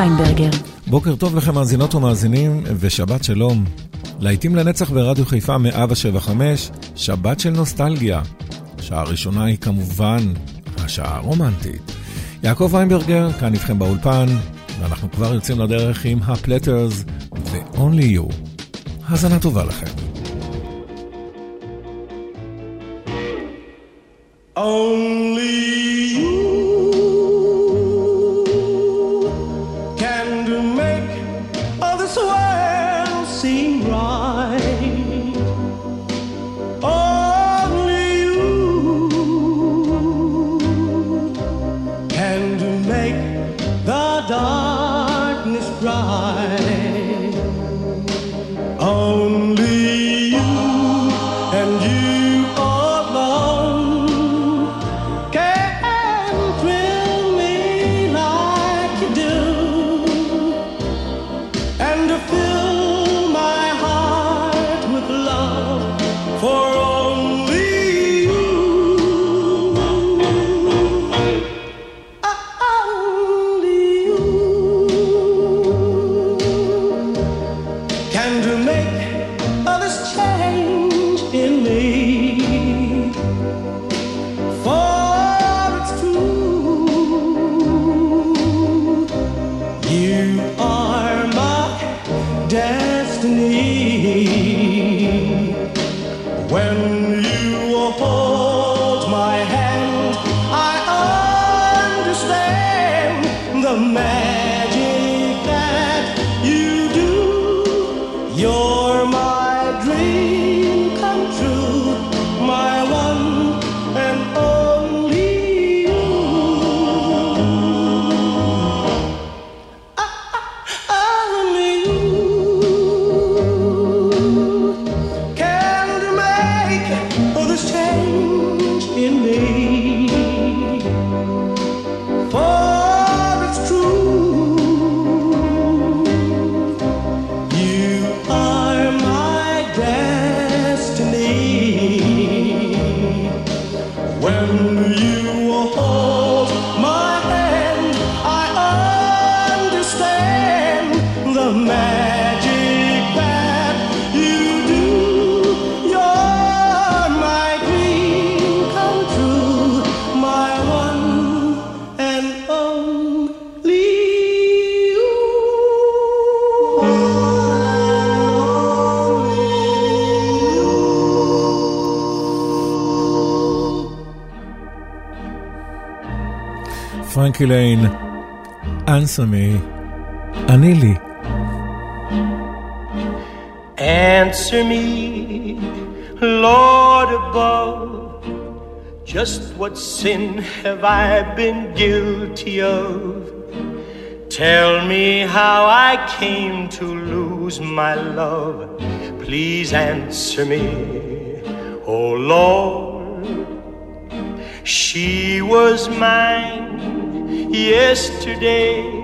ויינברגר. בוקר טוב לכם מאזינות ומאזינים, ושבת שלום. להיטים לנצח ברדיו חיפה 175, שבת של נוסטלגיה. השעה הראשונה היא כמובן השעה הרומנטית. יעקב ויינברגר, כאן איתכם באולפן, ואנחנו כבר יוצאים לדרך עם הפלטרס ו-only you. האזנה טובה לכם. פרנקי ליין, answer me, עני לי. Answer me, Lord above, just what sin have I been guilty of? Tell me how I came to lose my love. Please answer me, oh Lord. She was mine yesterday.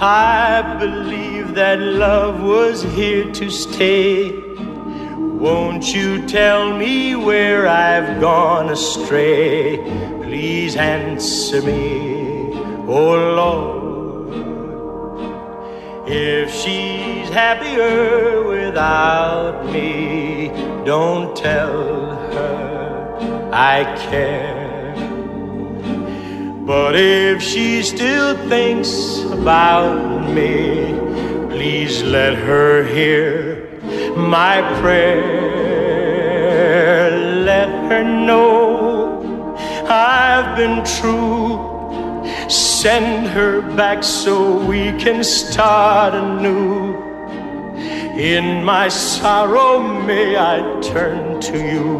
I believe that love was here to stay. Won't you tell me where I've gone astray? Please answer me, oh Lord. If she's happier without me, don't tell her I care. But if she still thinks about me, please let her hear my prayer. Let her know I've been true. Send her back so we can start anew. In my sorrow, may I turn to you.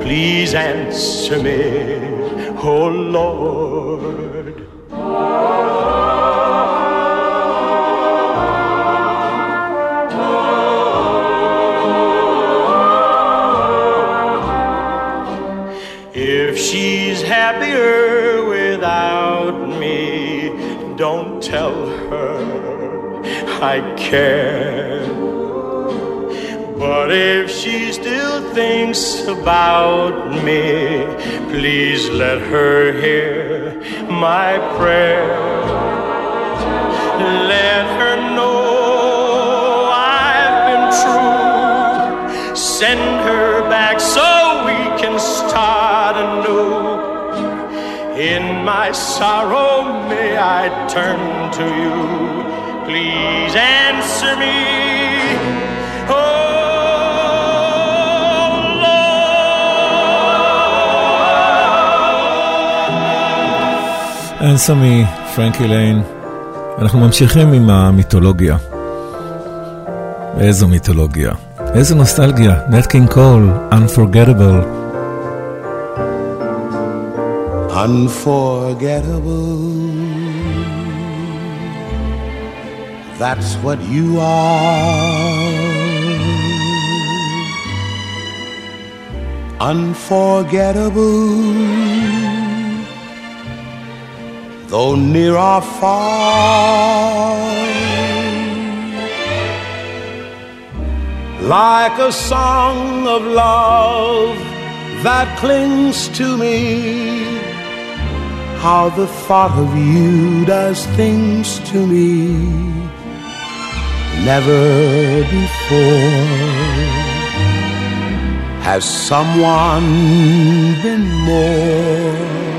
Please answer me oh Lord. If she's happier without me, don't tell her I care. But if she still thinks about me, please let her hear my prayer. Let her know I've been true. Send her back so we can start anew. In my sorrow, may I turn to you. Please answer me. אנסמי, פרנקי ליין. אנחנו ממשיכים עם המיתולוגיה. איזו מיתולוגיה. איזו נוסטלגיה. נט קינג קול, Unforgettable. Unforgettable. That's what you are. Unforgettable though near or far. Like a song of love that clings to me, how the thought of you does things to me. Never before has someone been more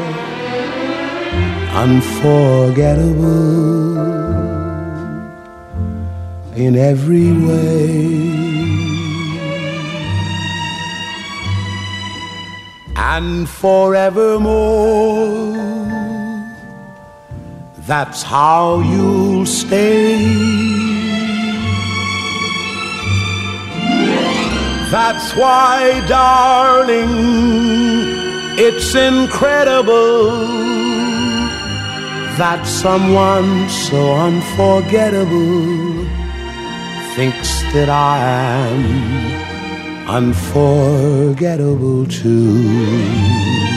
unforgettable in every way. And forevermore, that's how you'll stay. That's why, darling, it's incredible that someone so unforgettable thinks that I am unforgettable too.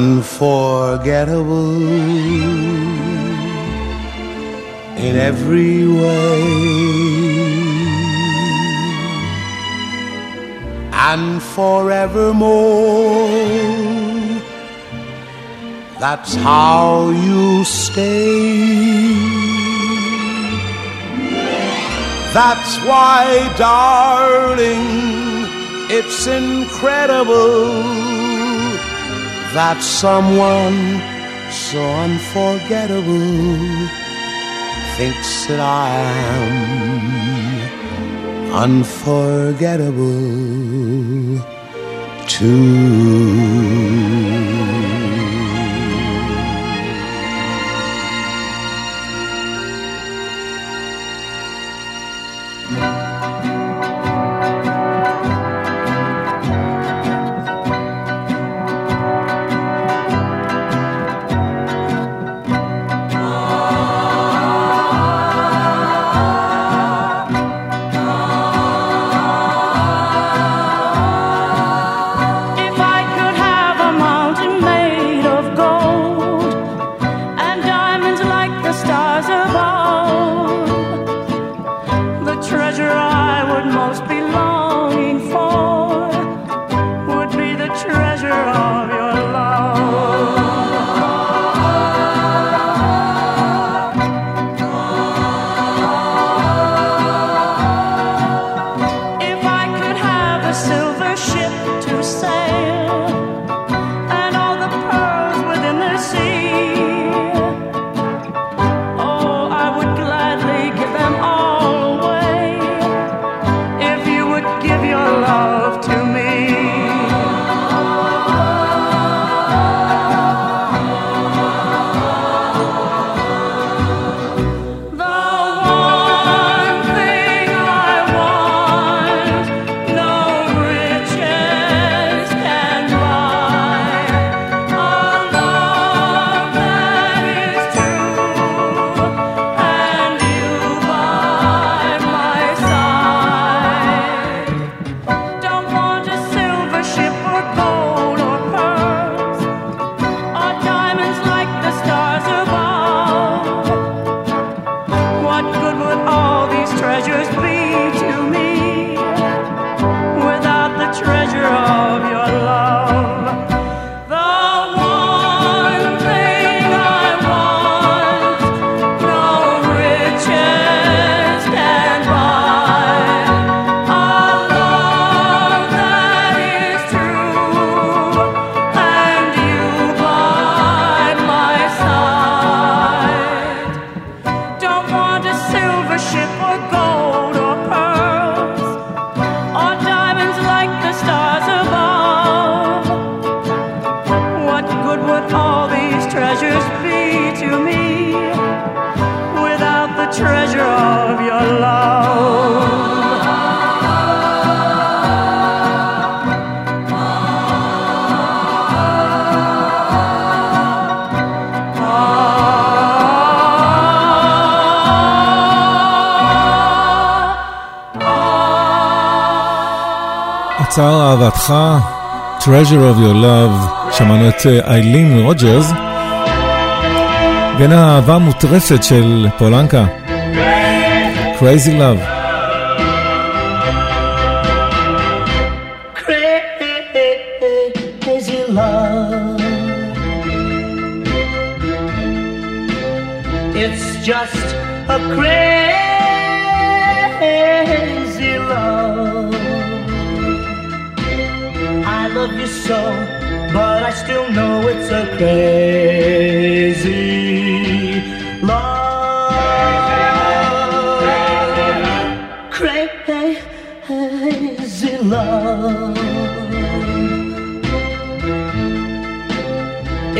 Unforgettable in every way. And forevermore, that's how you stay. That's why, darling, it's incredible that someone so unforgettable thinks that I am unforgettable too. just אהבתך, Treasure of your love, שמענו את איילין רוג'רס, בין האהבה המוטרפת של פולנקה, Crazy Love. Just a crazy so, but I still know it's a crazy love. Crazy love.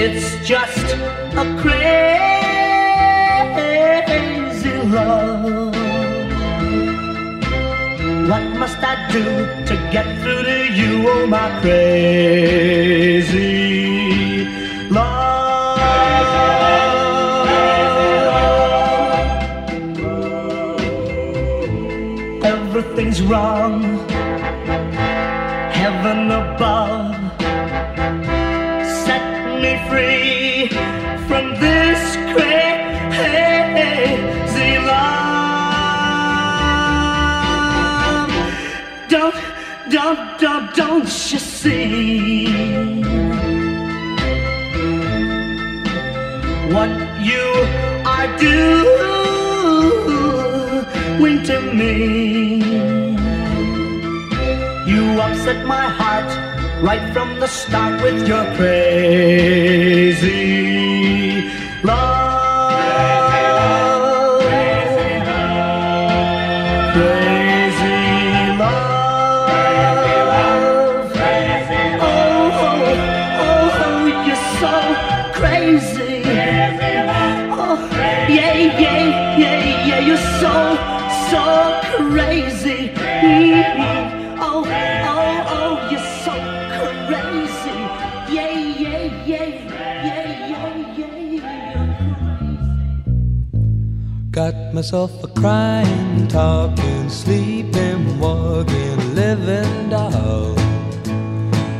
It's just a crazy love. What must I do get through to you, oh my crazy love? Everything's wrong, heaven above. Set me free don't, don't, don't you see what you are doing to me? You upset my heart right from the start with your crazy so crazy. Mhm. Oh, oh, oh, you're so crazy. Yeah, yeah, yeah, yeah, yeah, yeah. Got myself a crying, talking, sleeping, walking, living doll.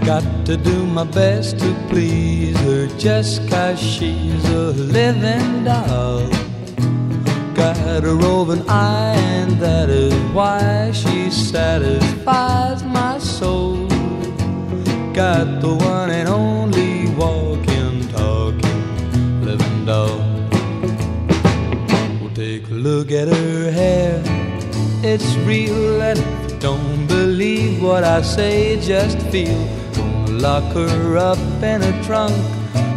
Got to do my best to please her just cause she's a living doll. Got a roving eye, and that is why she satisfies my soul. Got the one and only walking, talking, living doll. Well, take a look at her hair. It's real, and if you don't believe what I say, just feel. Gonna lock her up in a trunk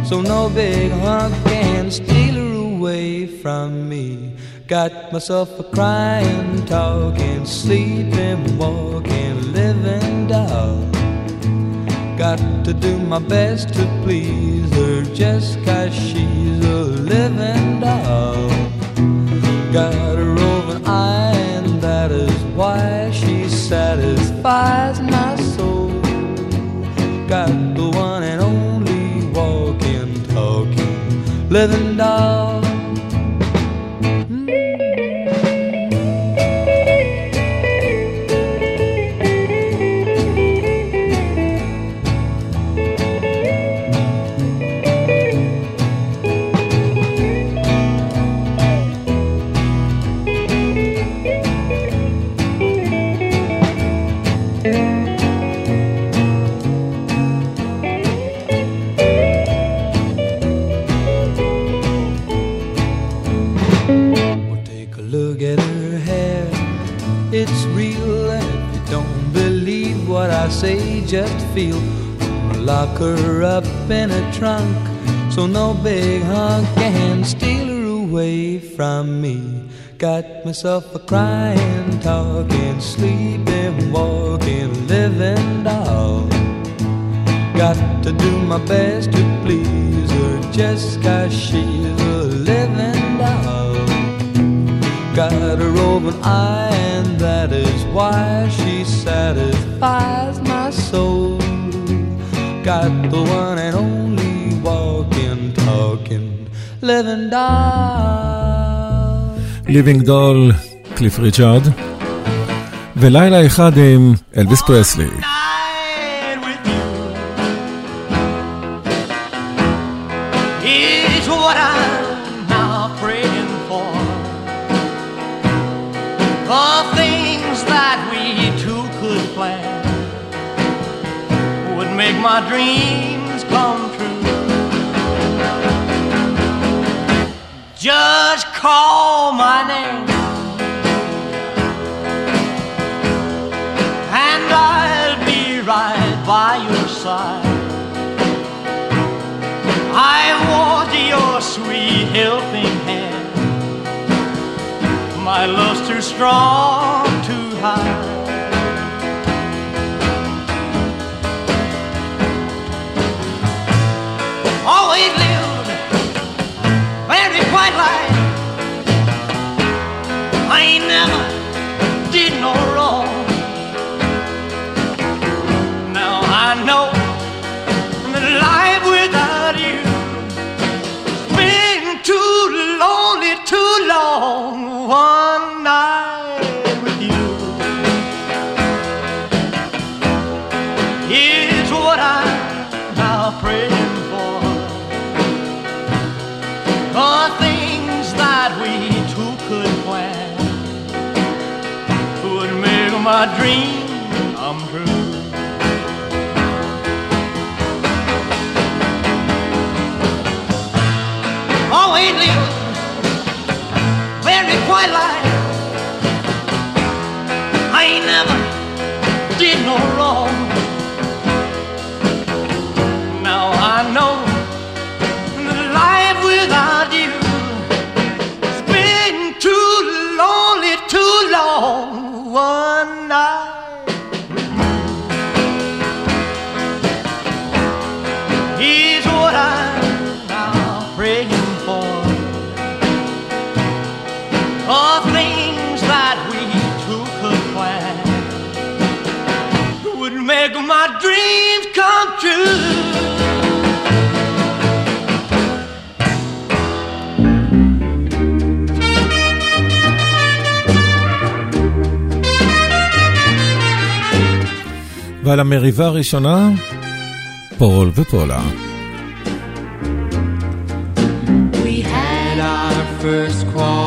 so no big hunk can steal her away from me. Got myself a crying, talking, sleeping, walking, living doll. Got to do my best to please her just cause she's a living doll. Got a roving eye, and that is why she satisfies my soul. Got the one and only walking, talking, living doll. Feel. Lock her up in a trunk so no big hunk can steal her away from me. Got myself a crying, talking, sleeping, walking, living doll. Got to do my best to please her just cause she's a living doll. Got a roving eye, and that is why she satisfies my soul. Got the one and only walking, talking, living doll. ליבינג דול, קליף ריצ'ארד, ולילה אחד עם אלוויס פרסלי. my dreams come true. Just call my name. And I'll be right by your side. I want your sweet helping hand. My love's too strong. a dream come true. Oh, ain't it very quiet like ועל המריבה הראשונה, פול ופולה. We had our first quarrel.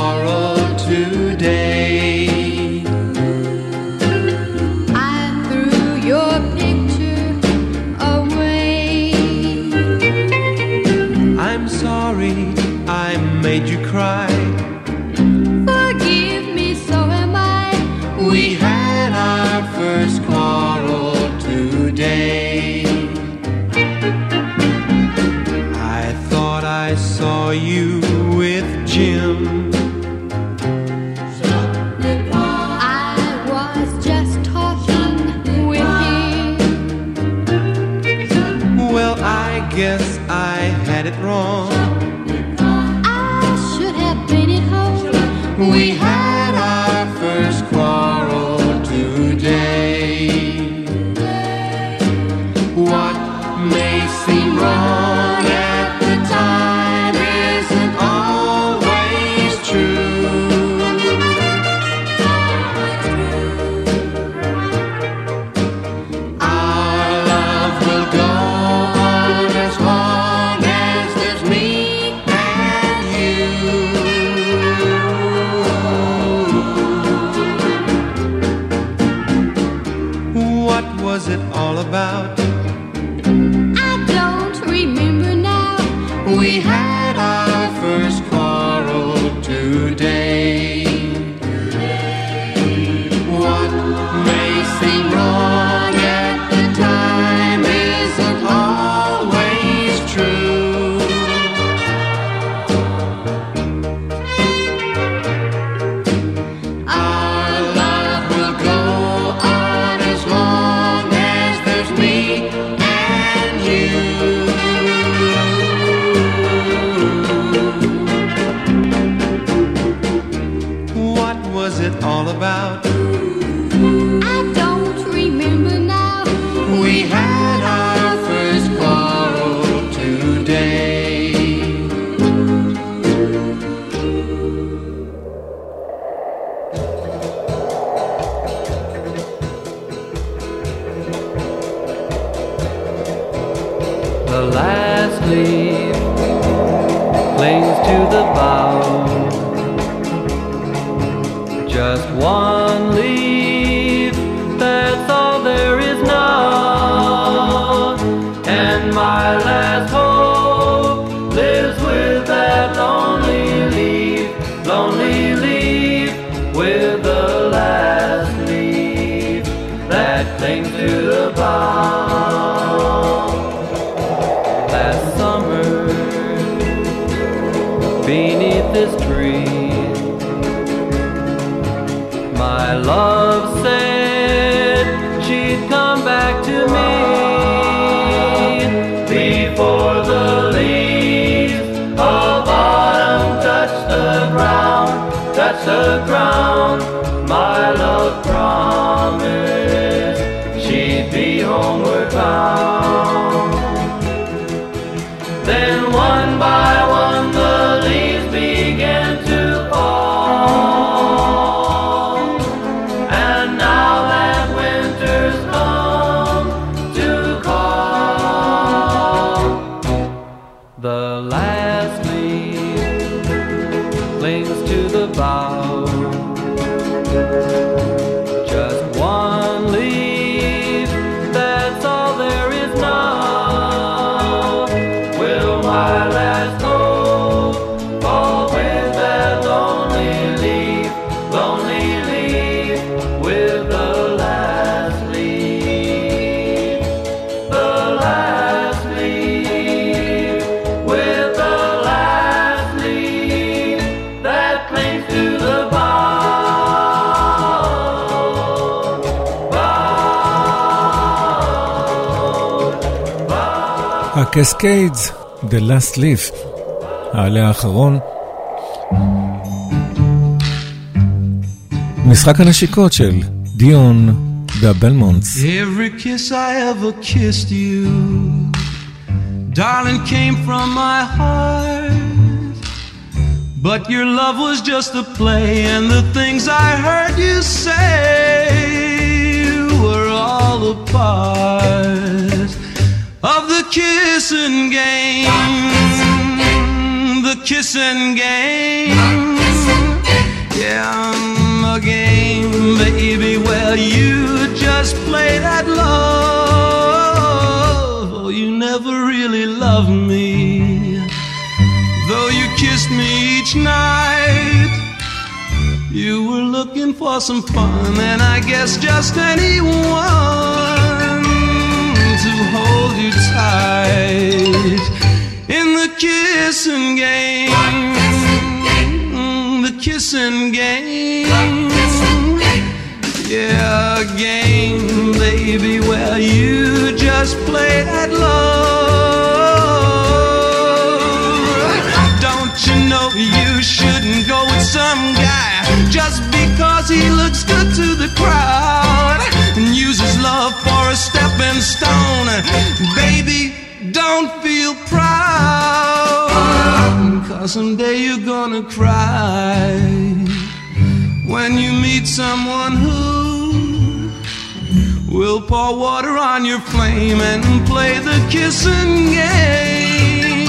lonely the ground. הקסקיידס, The Last Leaf, העלה האחרון. משחק הנשיקות של דיון והבלמונטס. Every kiss I ever kissed you, darling, came from my heart. But your love was just a play, and the things I heard you say were all a part of the kissing game. The kissing game. Yeah, I'm a game, baby. Well, you just play that love. Oh, you never really loved me. Though you kissed me each night, you were looking for some fun, and I guess just anyone to hold you tight in the kissing game. The kissing game. Yeah, game, baby, where you just play that love. Don't you know you shouldn't go with some guy just because he looks good to the crowd uses love for a stepping stone? Baby, don't feel proud, cause someday you're gonna cry when you meet someone who will pour water on your flame and play the kissing game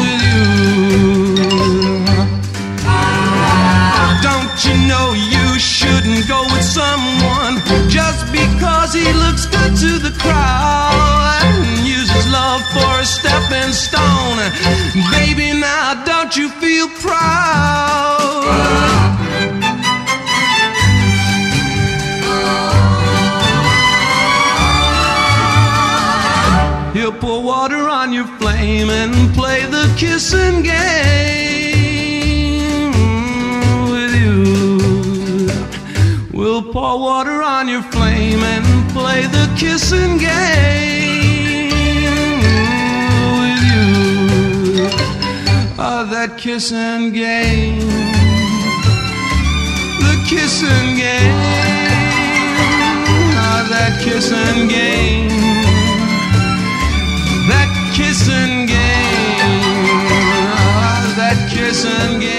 with you. Don't you know you shouldn't go with someone because he looks good to the crowd and uses love for a stepping stone? Baby, now don't you feel proud? He'll pour water on your flame and play the kissing game We'll pour water on your flame and play the kissing game with you. Oh, that kissing game. The kissing game. Oh, that kissing game that kissing game, ah, that kissing game,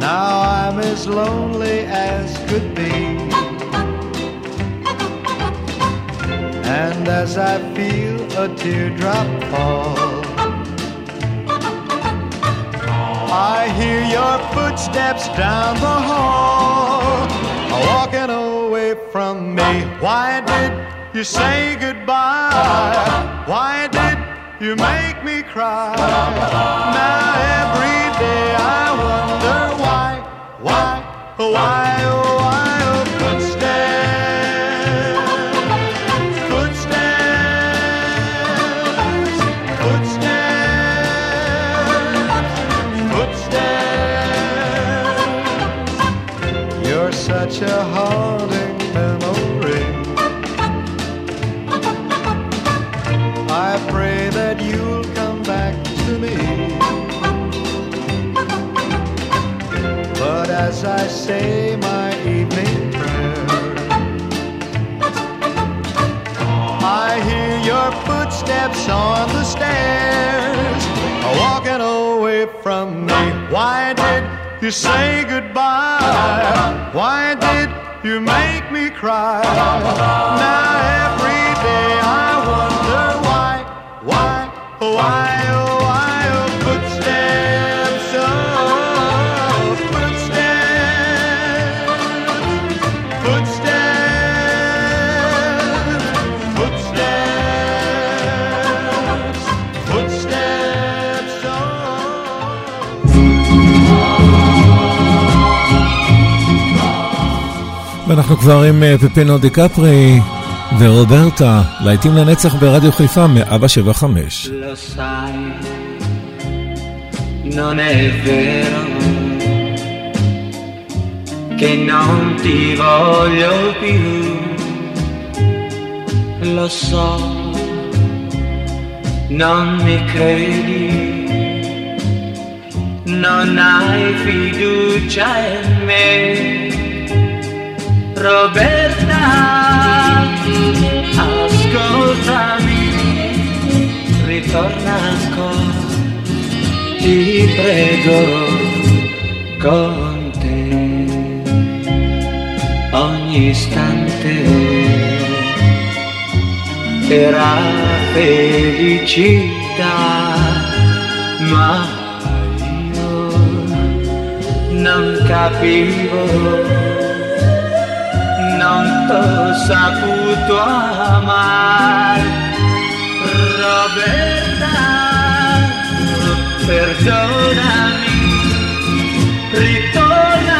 Now I'm as lonely as could be. And as I feel a teardrop fall, I hear your footsteps down the hall, walking away from me. Why did you say goodbye? Why did you make me cry? Now every day I wonder why, why, why, I say my evening prayer, I hear your footsteps on the stairs, walking away from me. Why did you say goodbye? Why did you make me cry? Now every day I wonder why, why, why, ואנחנו כבר עם אה, פפינו דיקפרי ורוברטה, להיטים לנצח ברדיו חיפה מאבא שבע non è vero che non ti voglio più. Lo so, non mi credi, non hai fiducia in me. Roberta, ascoltami ritorna ancora, ti prego, con te. Ogni istante era felicità, ma io non capivo, saputo amare. Roberta, perdonami, ritorna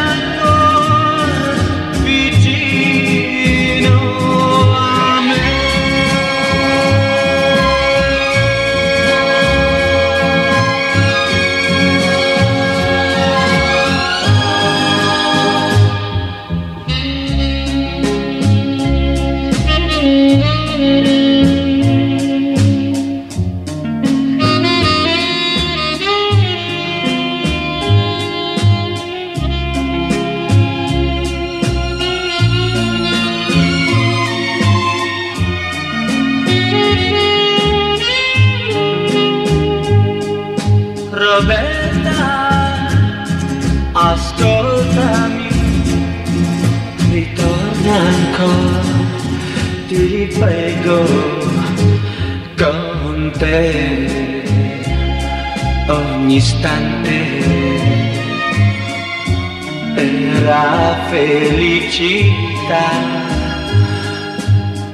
istante era felicità,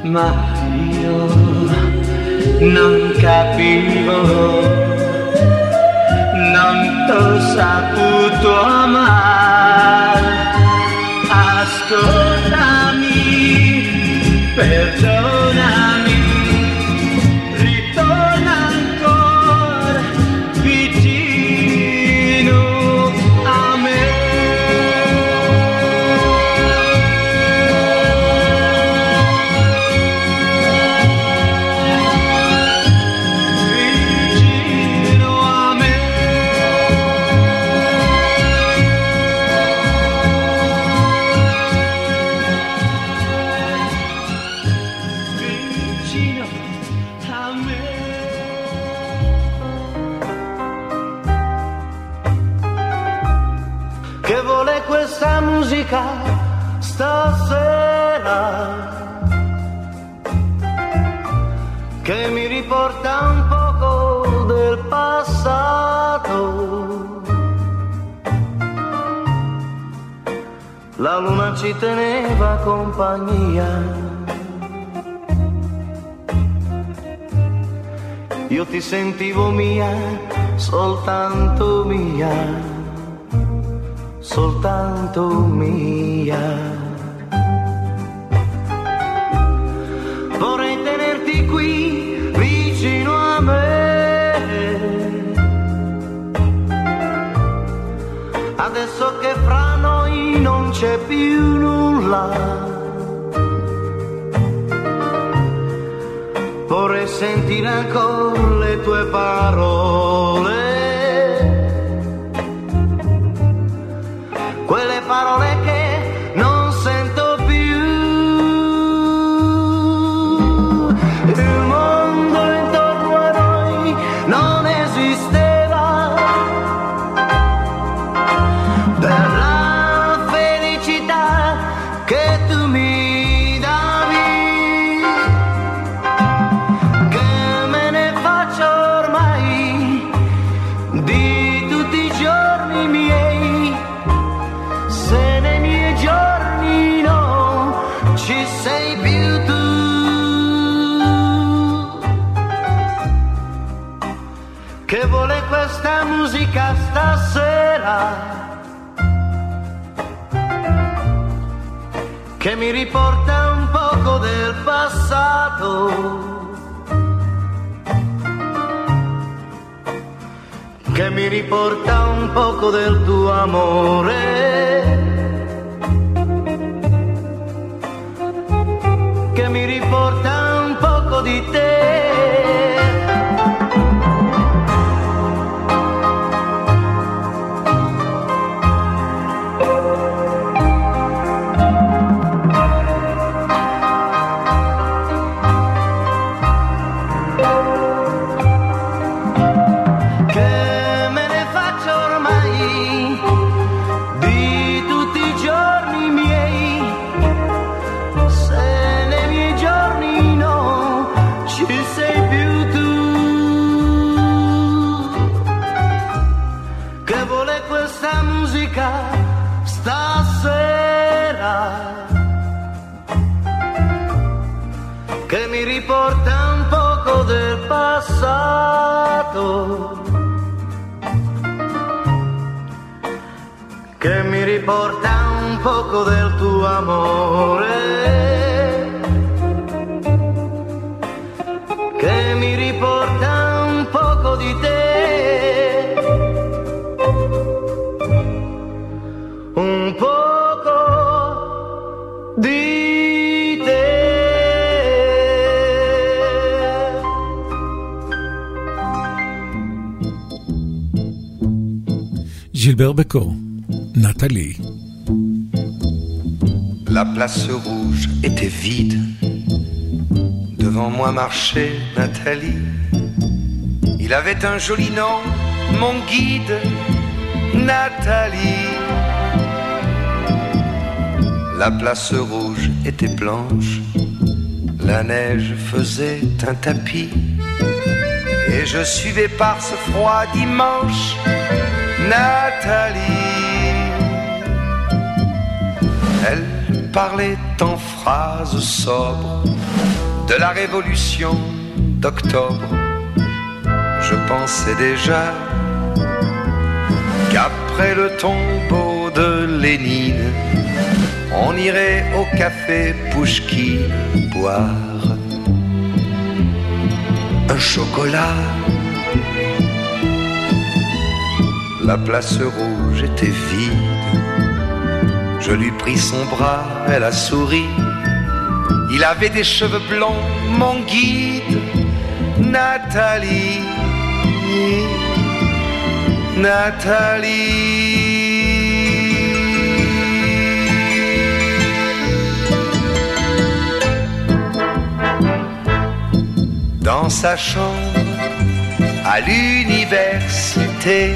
ma io non capivo non t'ho saputo amare. Ascoltami, questa musica stasera che mi riporta un poco del passato. La luna ci teneva compagnia. Io ti sentivo mia soltanto mia soltanto mia. Vorrei tenerti qui vicino a me. Adesso che fra noi non c'è più nulla. Vorrei sentire ancora le tue parole. Che vuole questa musica stasera? Che mi riporta un poco del passato. Che mi riporta un poco del tuo amore. Te. fuoco del tuo amore che mi riporta un poco di te. Un poco di te. Gilbert Becot, Nathalie. La place rouge était vide. Devant moi marchait Nathalie. Il avait un joli nom, mon guide, Nathalie. La place rouge était blanche. La neige faisait un tapis. Et je suivais par ce froid dimanche Nathalie. Parlait en phrases sobres de la révolution d'octobre. Je pensais déjà qu'après le tombeau de Lénine, on irait au café Pouchkine boire un chocolat. La place rouge était vide. Je lui pris son bras, elle a souri. Il avait des cheveux blonds, mon guide, Nathalie. Nathalie. Dans sa chambre, à l'université,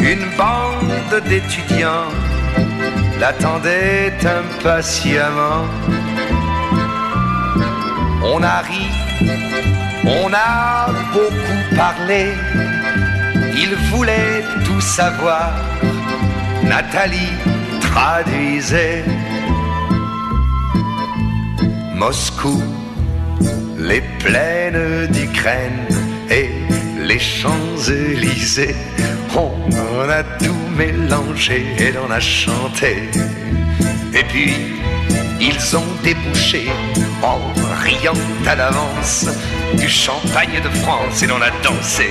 une bande d'étudiants l'attendait impatiemment. On a ri, on a beaucoup parlé, il voulait tout savoir. Nathalie traduisait Moscou, les plaines d'Ukraine et les Champs-Élysées. On a tout mélangé et on a chanté. Et puis, ils ont débouché en riant à l'avance du champagne de France et l'on a dansé.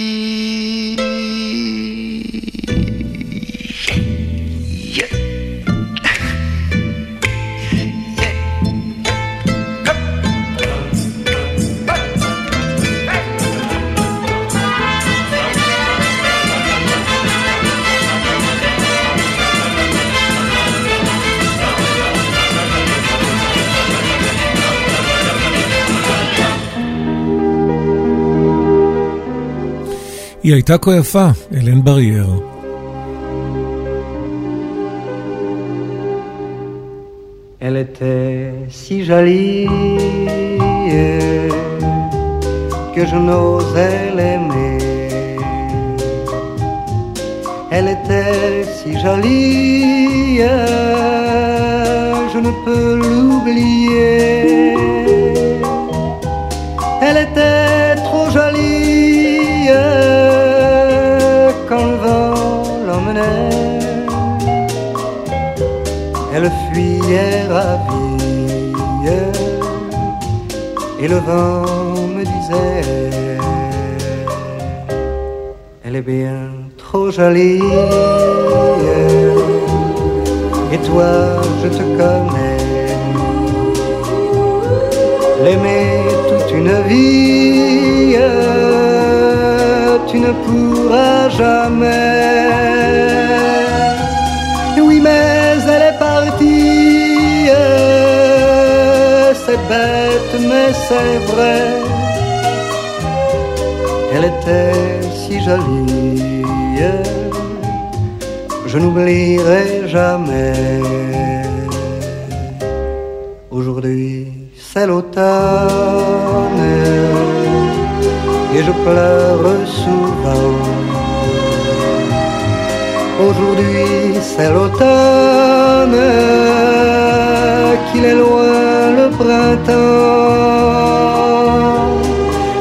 היא הייתה כה יפה, אלן ברייר. Elle était si jolie que je n'osais l'aimer. Elle était si jolie, je ne peux l'oublier. Elle fuyait ravie et le vent me disait Elle est bien trop jolie et toi je te connais. L'aimer toute une vie tu ne pourras jamais bête, mais c'est vrai. Elle était si jolie. Je n'oublierai jamais. Aujourd'hui, c'est l'automne. Et je pleure souvent. Aujourd'hui c'est l'automne, qu'il est loin le printemps.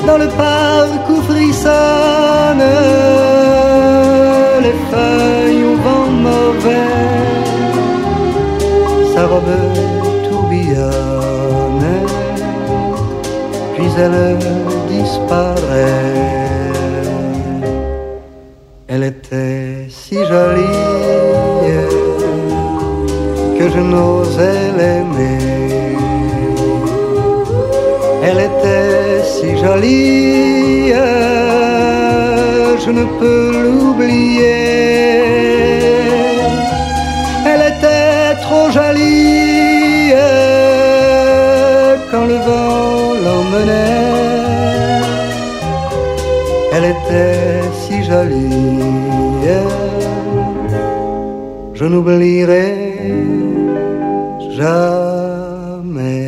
Dans le parc où frissonnent les feuilles au vent mauvais, sa robe tourbillonne, puis elle je n'osais l'aimer. Elle était si jolie, je ne peux l'oublier. Elle était trop jolie quand le vent l'emmenait. Elle était si jolie, je n'oublierai jamais.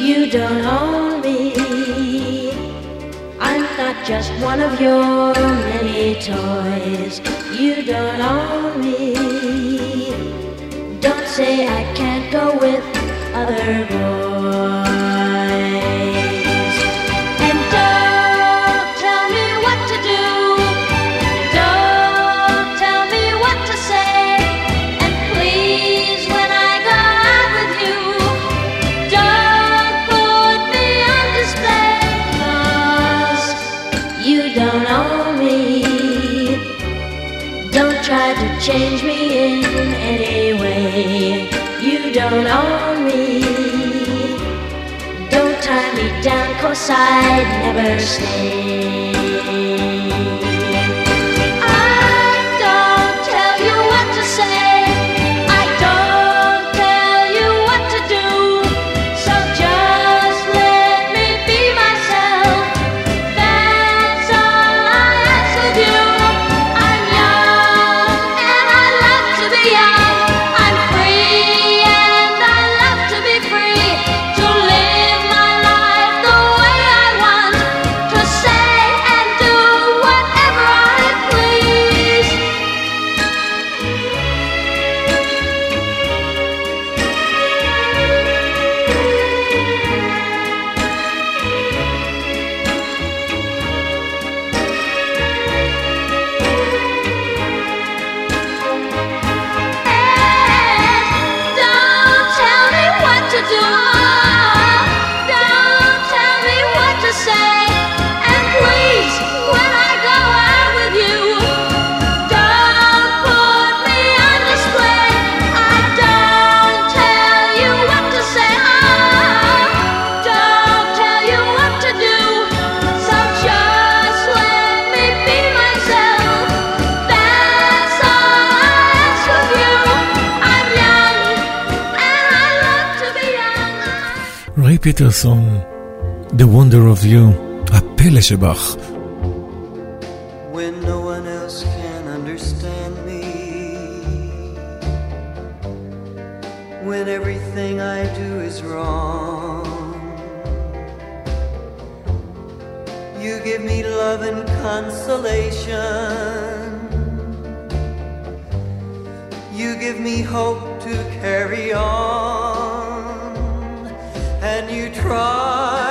You don't own me. I'm not just one of your many toys. I'd never stay. Wonder of You, הפלא שבך. When no one else can understand me When everything I do is wrong You give me love and consolation You give me hope to carry on and you try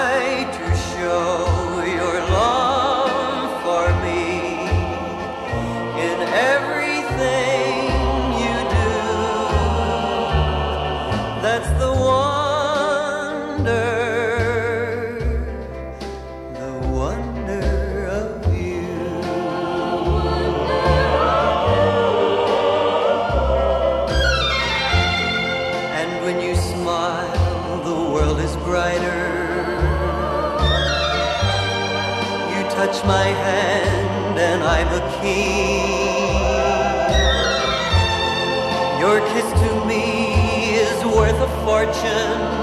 Your kiss to me is worth a fortune.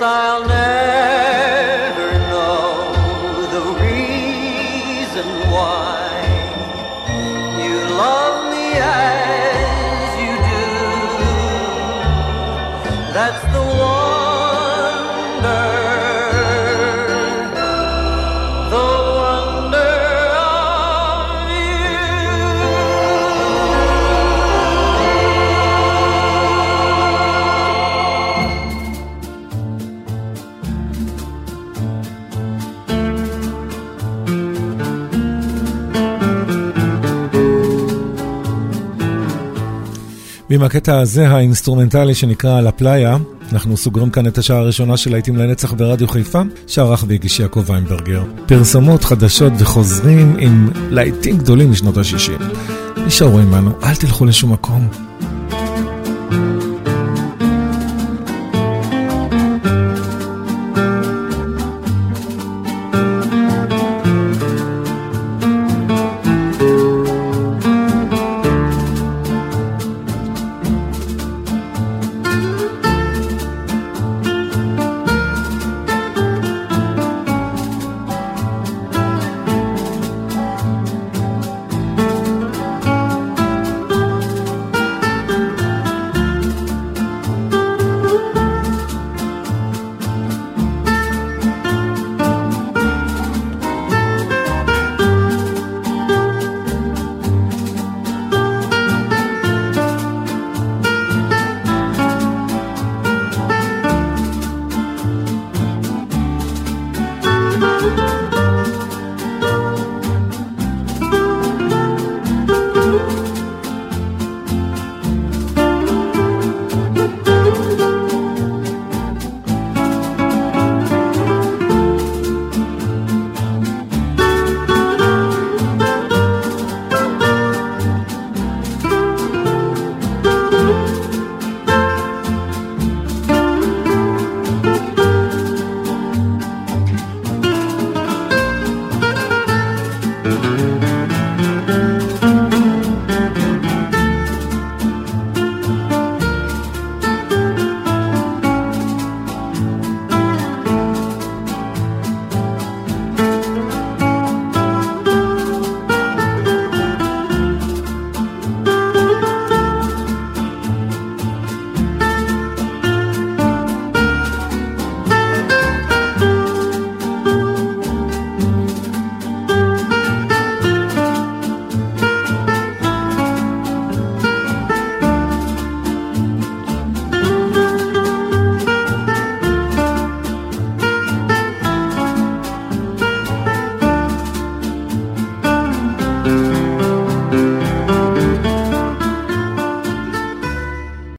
I ועם הקטע הזה, האינסטרומנטלי שנקרא "לה פלאיה", אנחנו סוגרים כאן את השעה הראשונה של להיטים לנצח ברדיו חיפה, שערך והגיש יעקב ויינברגר. פרסומות חדשות וחוזרים עם להיטים גדולים משנות ה-60. נשארו עמנו, אל תלכו לשום מקום.